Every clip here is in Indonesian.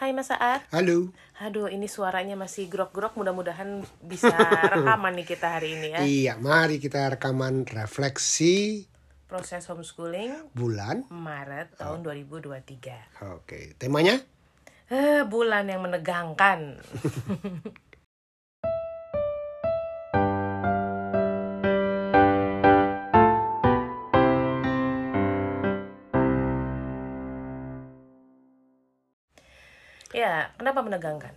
Hai Mas Aar. Halo. Aduh, ini suaranya masih grok-grok. Mudah-mudahan bisa rekaman nih kita hari ini ya. Iya, mari kita rekaman refleksi Proses homeschooling bulan. Maret tahun 2023. Oke, temanya? Eh, bulan yang menegangkan. ya, kenapa menegangkan?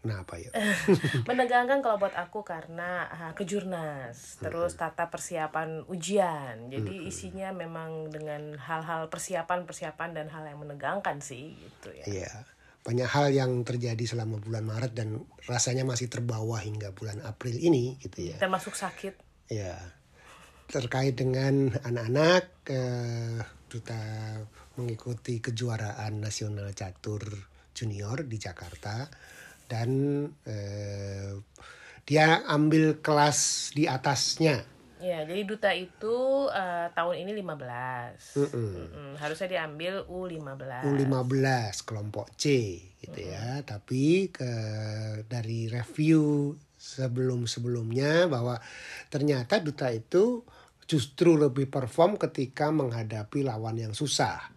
Kenapa ya? menegangkan kalau buat aku karena uh, kejurnas, terus tata persiapan ujian. Jadi isinya memang dengan hal-hal persiapan-persiapan dan hal yang menegangkan sih gitu ya. Iya. Banyak hal yang terjadi selama bulan Maret dan rasanya masih terbawa hingga bulan April ini gitu ya. Termasuk sakit. Iya. Terkait dengan anak-anak eh, duta mengikuti kejuaraan nasional catur junior di Jakarta dan eh, dia ambil kelas di atasnya. Ya, jadi duta itu uh, tahun ini 15. Mm -mm. Mm -mm. Harusnya diambil U15. U15 kelompok C gitu mm -mm. ya. Tapi ke dari review sebelum-sebelumnya bahwa ternyata duta itu justru lebih perform ketika menghadapi lawan yang susah.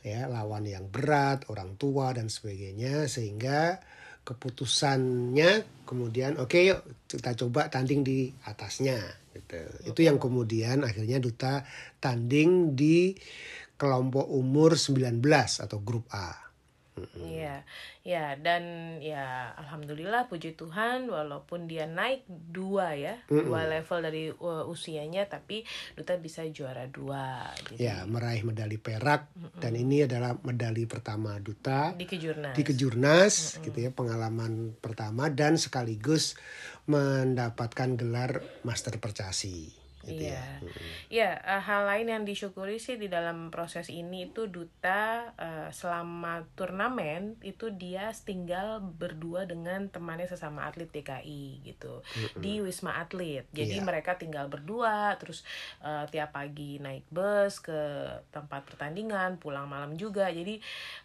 Ya, lawan yang berat, orang tua dan sebagainya sehingga keputusannya kemudian oke okay, yuk kita coba tanding di atasnya gitu. Itu yang kemudian akhirnya duta tanding di kelompok umur 19 atau grup A. Iya, ya dan ya alhamdulillah puji Tuhan walaupun dia naik dua ya mm -mm. dua level dari uh, usianya tapi Duta bisa juara dua. Jadi... Ya meraih medali perak mm -mm. dan ini adalah medali pertama Duta di kejurnas. Di kejurnas mm -mm. gitu ya pengalaman pertama dan sekaligus mendapatkan gelar master percasi. Gitu iya, ya. ya uh, hal lain yang disyukuri sih di dalam proses ini itu duta uh, selama turnamen itu dia tinggal berdua dengan temannya sesama atlet DKI gitu mm-hmm. di Wisma Atlet. Jadi yeah. mereka tinggal berdua, terus uh, tiap pagi naik bus ke tempat pertandingan, pulang malam juga. Jadi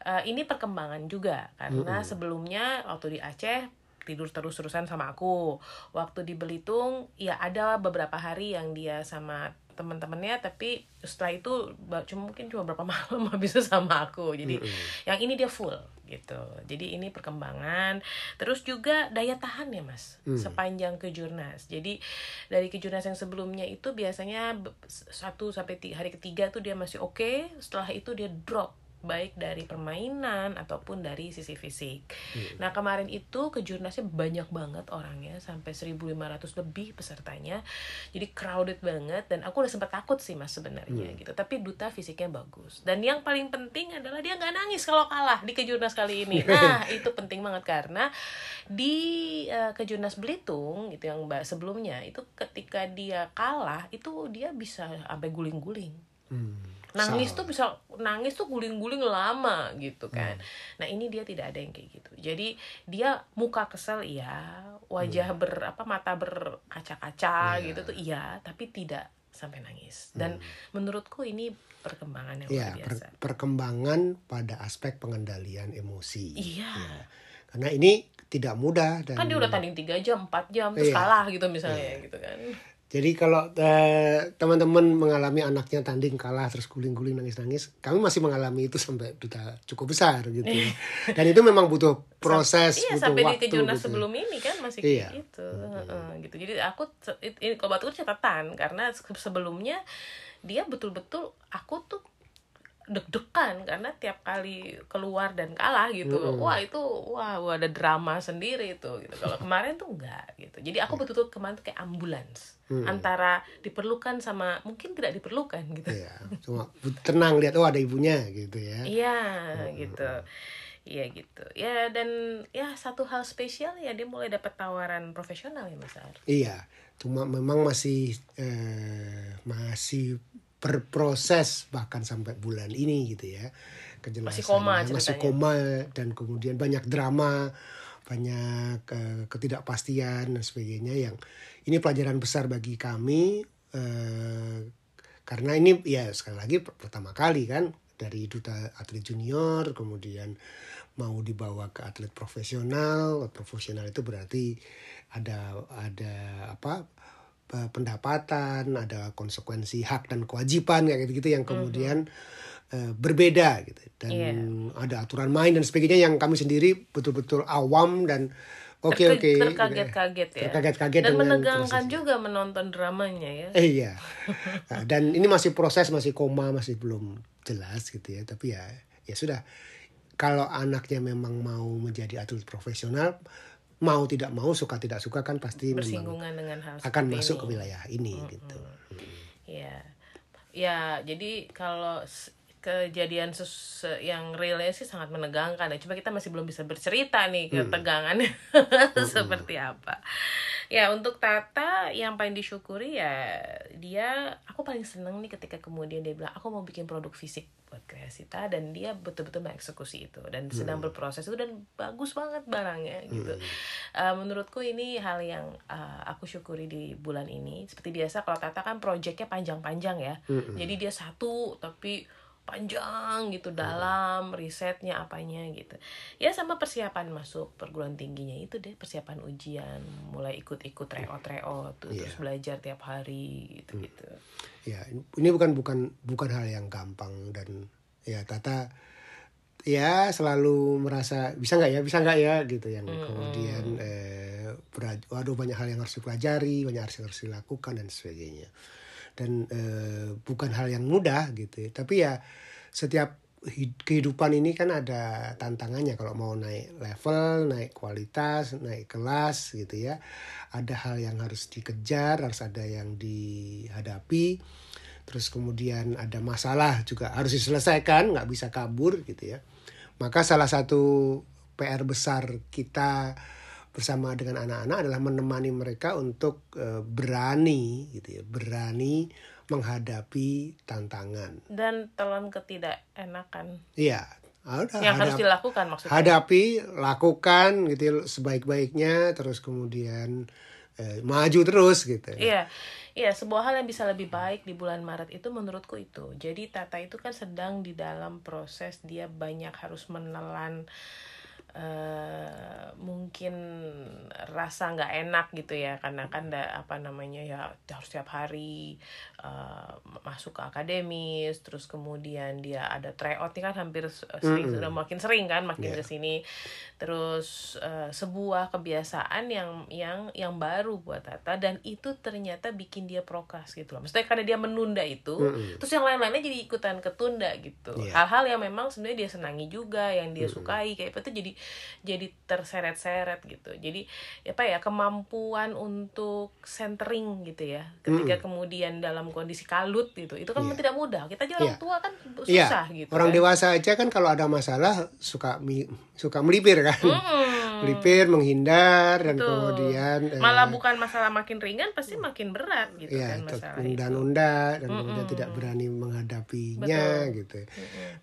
uh, ini perkembangan juga karena mm-hmm. sebelumnya waktu di Aceh tidur terus-terusan sama aku. Waktu di Belitung ya ada beberapa hari yang dia sama teman-temannya tapi setelah itu cuma mungkin cuma berapa malam habis sama aku jadi mm -hmm. yang ini dia full gitu jadi ini perkembangan terus juga daya tahan ya mas mm. sepanjang kejurnas jadi dari kejurnas yang sebelumnya itu biasanya satu sampai hari ketiga tuh dia masih oke okay, setelah itu dia drop baik dari permainan ataupun dari sisi fisik. Hmm. Nah kemarin itu kejurnasnya banyak banget orangnya sampai 1.500 lebih pesertanya, jadi crowded banget dan aku udah sempat takut sih mas sebenarnya hmm. gitu. Tapi duta fisiknya bagus dan yang paling penting adalah dia nggak nangis kalau kalah di kejurnas kali ini. Nah itu penting banget karena di uh, kejurnas Belitung itu yang sebelumnya itu ketika dia kalah itu dia bisa sampai guling-guling. Hmm nangis Salah. tuh bisa nangis tuh guling-guling lama gitu kan hmm. nah ini dia tidak ada yang kayak gitu jadi dia muka kesel iya wajah hmm. ber apa mata berkaca-kaca yeah. gitu tuh iya tapi tidak sampai nangis dan hmm. menurutku ini perkembangan yang ya, luar biasa per perkembangan pada aspek pengendalian emosi iya ya. karena ini tidak mudah dan kan dia udah tanding tiga jam empat jam terus iya. kalah gitu misalnya iya. gitu kan jadi kalau eh, teman-teman mengalami anaknya tanding kalah terus guling-guling nangis-nangis, kami masih mengalami itu sampai duta cukup besar gitu. Dan itu memang butuh proses, iya, butuh sampai waktu. di kejurnas gitu. sebelum ini kan masih iya. gitu. Hmm. Uh, gitu. Jadi aku ini kalau batu catatan karena sebelumnya dia betul-betul aku tuh deg-degan karena tiap kali keluar dan kalah gitu mm. wah itu wah, wah ada drama sendiri itu gitu kalau kemarin tuh enggak gitu jadi aku iya. betul-betul kemarin tuh kayak ambulans mm. antara diperlukan sama mungkin tidak diperlukan gitu iya cuma tenang lihat oh ada ibunya gitu ya iya mm. gitu Iya gitu ya dan ya satu hal spesial ya dia mulai dapat tawaran profesional ya mas Ar. Iya cuma memang masih eh, masih berproses bahkan sampai bulan ini gitu ya. Kejelasan masih koma masih koma dan kemudian banyak drama banyak uh, ketidakpastian dan sebagainya yang ini pelajaran besar bagi kami uh, karena ini ya sekali lagi pertama kali kan dari duta atlet junior kemudian mau dibawa ke atlet profesional profesional itu berarti ada ada apa pendapatan ada konsekuensi hak dan kewajiban kayak gitu gitu yang kemudian eh, berbeda gitu dan Iya. ada aturan main dan sebagainya yang kami sendiri betul-betul awam dan oke Terke- oke terkaget-kaget ya terkaget-kaget dan menegangkan prosesnya. juga menonton dramanya ya Eh, iya. Nah, dan ini masih proses, masih koma, masih belum jelas gitu ya. Tapi ya, ya sudah. Kalau anaknya memang mau menjadi atlet profesional, mau tidak mau, suka tidak suka kan pasti bersinggungan dengan hal akan masuk ini. ke wilayah ini gitu. Ya, ya jadi kalau kejadian ses- yang realnya sih sangat menegangkan ya. Cuma kita masih belum bisa bercerita nih ketegangannya seperti apa. Ya untuk Tata yang paling disyukuri ya dia aku paling seneng nih ketika kemudian dia bilang aku mau bikin produk fisik buat Kreasita dan dia betul-betul mengeksekusi itu dan sedang berproses itu dan bagus banget barangnya gitu. Eh, menurutku ini hal yang eh, aku syukuri di bulan ini. Seperti biasa kalau Tata kan proyeknya panjang-panjang ya. Jadi dia satu tapi panjang gitu dalam risetnya apanya gitu. Ya sama persiapan masuk perguruan tingginya itu deh persiapan ujian mulai ikut-ikut tryout tuh, terus belajar tiap hari gitu gitu Ya, ini bukan bukan bukan hal yang gampang dan ya Tata ya selalu merasa bisa nggak ya bisa nggak ya? gitu yang kemudian eh, bela- waduh banyak hal yang harus dipelajari banyak hal yang harus dilakukan dan sebagainya dan eh, bukan hal yang mudah gitu ya. tapi ya setiap hid- kehidupan ini kan ada tantangannya. Kalau mau naik level naik kualitas naik kelas gitu ya ada hal yang harus dikejar harus ada yang dihadapi. Terus kemudian ada masalah juga harus diselesaikan nggak bisa kabur gitu ya. Maka salah satu PR besar kita bersama dengan anak-anak adalah menemani mereka untuk eh, berani gitu ya berani menghadapi tantangan. Dan telan ketidakenakan. Iya ada yang harus hadap- dilakukan maksudnya. hadapi lakukan gitu ya, sebaik-baiknya terus kemudian eh, maju terus gitu. Iya, iya sebuah hal yang bisa lebih baik di bulan Maret itu menurutku itu. Jadi Tata itu kan sedang di dalam proses dia banyak harus menelan eh mungkin rasa nggak enak gitu ya karena kan da, apa namanya ya harus tiap hari eh, masuk ke akademis terus kemudian dia ada tryout ini kan hampir sering sudah makin sering kan makin Iya. ke sini terus eh, sebuah kebiasaan yang yang yang baru buat Tata dan itu ternyata bikin dia prokas gitu loh maksudnya karena dia menunda itu Mm-mm. terus yang lain-lainnya jadi ikutan ketunda gitu Iya. hal-hal yang memang sebenarnya dia senangi juga yang dia sukai kayak itu jadi jadi terseret-seret gitu. Jadi apa ya kemampuan untuk centering gitu ya. Ketika kemudian dalam kondisi kalut gitu itu kan Iya. tidak mudah. Kita aja orang Iya. tua kan Iya, susah gitu orang kan. dewasa aja kan kalau ada masalah suka mi- suka melipir kan. Mm-mm. melipir menghindar dan Betul. kemudian eh, malah bukan masalah makin ringan pasti makin berat gitu ya kan masalah itu. nunda-nunda dan kemudian tidak berani menghadapinya gitu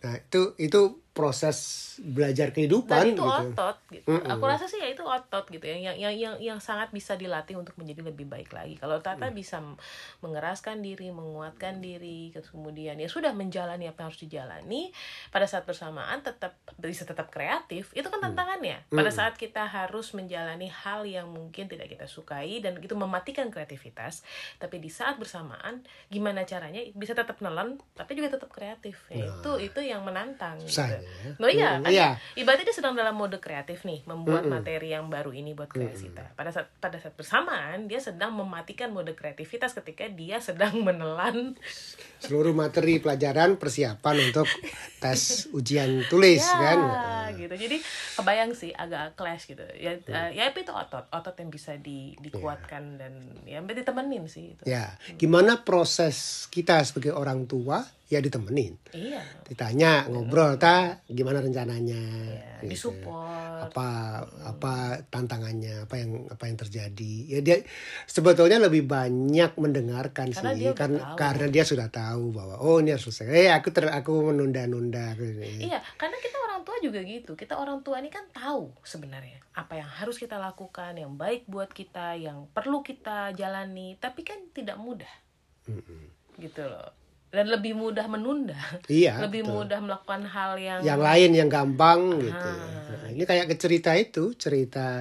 nah itu itu proses belajar kehidupan dan itu gitu otot gitu. Aku rasa sih ya itu otot gitu ya yang yang yang yang sangat bisa dilatih untuk menjadi lebih baik lagi. Kalau Tata Mm. bisa mengeraskan diri, menguatkan diri, kemudian ya sudah menjalani apa yang harus dijalani pada saat bersamaan tetap bisa tetap kreatif. Itu Mm. kan tantangannya. Pada saat kita harus menjalani hal yang mungkin tidak kita sukai dan itu mematikan kreativitas, tapi di saat bersamaan gimana caranya bisa tetap nelen tapi juga tetap kreatif. Ya, itu itu yang menantang. Susah gitu. Oh iya, Mm, kan? iya. ibaratnya dia sedang dalam mode kreatif nih, membuat materi yang baru ini buat Kreasita. Pada saat pada saat bersamaan dia sedang mematikan mode kreativitas ketika dia sedang menelan. Seluruh materi pelajaran persiapan untuk tes ujian tulis ya kan gitu. Jadi kebayang sih agak clash gitu. Ya eh, ya itu otot, otot yang bisa di, dikuatkan dan ya ditemenin sih itu. ya gimana proses kita sebagai orang tua ya ditemenin Iya. ditanya ngobrol ta gimana rencananya Ya, gitu. disupport. apa apa tantangannya apa yang apa yang terjadi ya dia sebetulnya lebih banyak mendengarkan Karena sih dia karena tahu. karena dia sudah tahu bahwa oh ini harus selesai eh aku ter, aku menunda-nunda Iya, karena kita orang tua juga gitu. Kita orang tua ini kan tahu sebenarnya apa yang harus kita lakukan, yang baik buat kita, yang perlu kita jalani, tapi kan tidak mudah. Gitu loh. dan lebih mudah menunda Iya, lebih betul. mudah melakukan hal yang yang lain yang gampang gitu. Ah. Nah, ini kayak cerita itu, cerita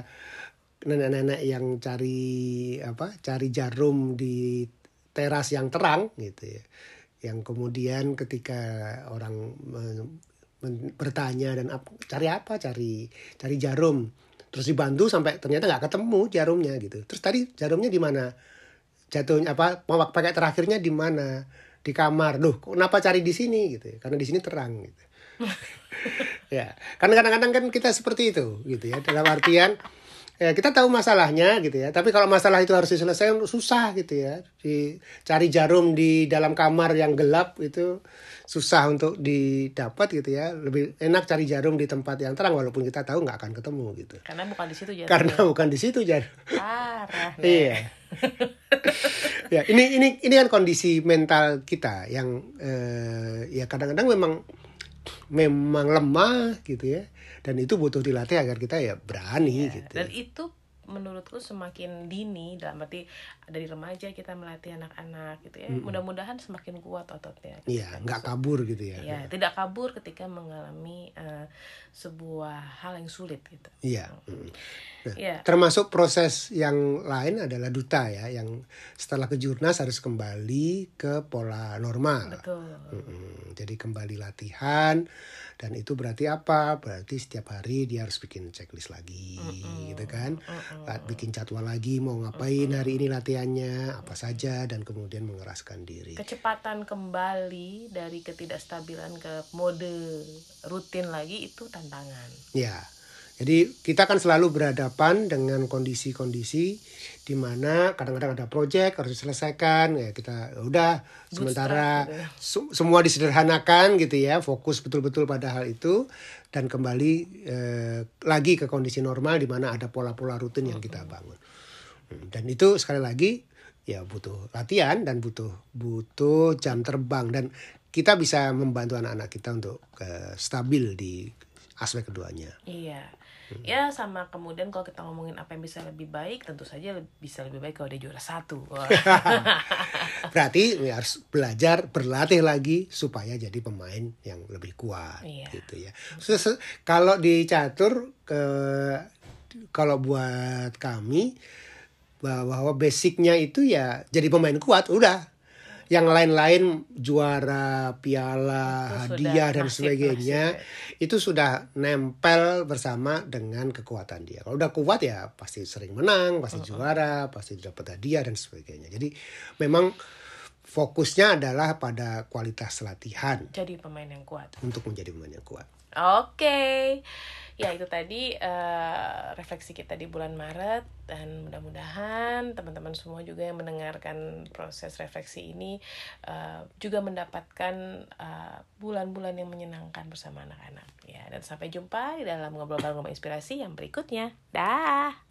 nenek-nenek yang cari apa? Cari jarum di teras yang terang gitu ya. Yang kemudian ketika orang men- bertanya dan ap- cari apa? Cari cari jarum. Terus dibantu sampai ternyata nggak ketemu jarumnya gitu. Terus tadi jarumnya di mana? Jatuhnya apa? Mau pakai terakhirnya di mana? Di kamar. Loh, kenapa cari di sini gitu? ya? Karena di sini terang gitu ya karena kadang-kadang kan kita seperti itu gitu ya dalam artian ya kita tahu masalahnya gitu ya. Tapi kalau masalah itu harus diselesaikan susah gitu ya. Dicari jarum di dalam kamar yang gelap itu susah untuk didapat gitu ya. Lebih enak cari jarum di tempat yang terang walaupun kita tahu nggak akan ketemu gitu. Karena bukan di situ jadi karena bukan di situ jarum parah iya. Ya ini ini ini kan kondisi mental kita yang eh, ya kadang-kadang memang memang lemah gitu ya dan itu butuh dilatih agar kita ya berani Ya, gitu. dan itu menurutku semakin dini dalam arti dari remaja kita melatih anak-anak gitu ya mudah-mudahan semakin kuat ototnya Iya, nggak kabur gitu ya. ya tidak kabur ketika mengalami eh, sebuah hal yang sulit gitu Iya. mm. Nah, ya termasuk proses yang lain adalah duta ya, yang setelah ke jurnas harus kembali ke pola normal. betul Mm-mm. Jadi kembali latihan dan itu berarti apa? Berarti setiap hari dia harus bikin checklist lagi, gitu kan? Lat- Bikin jadwal lagi mau ngapain hari ini latihannya, apa saja dan kemudian mengeraskan diri. kecepatan kembali dari ketidakstabilan ke mode rutin lagi itu tantangan. Ya, jadi kita kan selalu berhadapan dengan kondisi-kondisi di mana kadang-kadang ada proyek harus diselesaikan ya kita ya udah sementara gitu ya. se- semua disederhanakan gitu ya fokus betul-betul pada hal itu dan kembali eh, lagi ke kondisi normal di mana ada pola-pola rutin yang kita bangun dan itu sekali lagi ya butuh latihan dan butuh butuh jam terbang dan kita bisa membantu anak-anak kita untuk eh, stabil di aspek keduanya. Iya. Ya sama kemudian kalau kita ngomongin apa yang bisa lebih baik, tentu saja bisa lebih baik kalau dia juara satu. Berarti ya harus belajar berlatih lagi supaya jadi pemain yang lebih kuat Iya. gitu ya. Ses- kalau di catur ke kalau buat kami bahwa basicnya itu ya jadi pemain kuat udah. Yang lain-lain juara, piala, Itu hadiah dan nasib, sebagainya nasib, itu sudah nempel bersama dengan kekuatan dia. Kalau udah kuat ya pasti sering menang, pasti juara, pasti dapat hadiah dan sebagainya. Jadi memang fokusnya adalah pada kualitas latihan Jadi pemain yang kuat. untuk menjadi pemain yang kuat. Oke. Ya itu tadi eh, refleksi kita di bulan Maret dan mudah-mudahan teman-teman semua juga yang mendengarkan proses refleksi ini eh, juga mendapatkan eh, bulan-bulan yang menyenangkan bersama anak-anak. Ya dan sampai jumpa di dalam ngobrol bareng Rumah inspirasi yang berikutnya. Dah.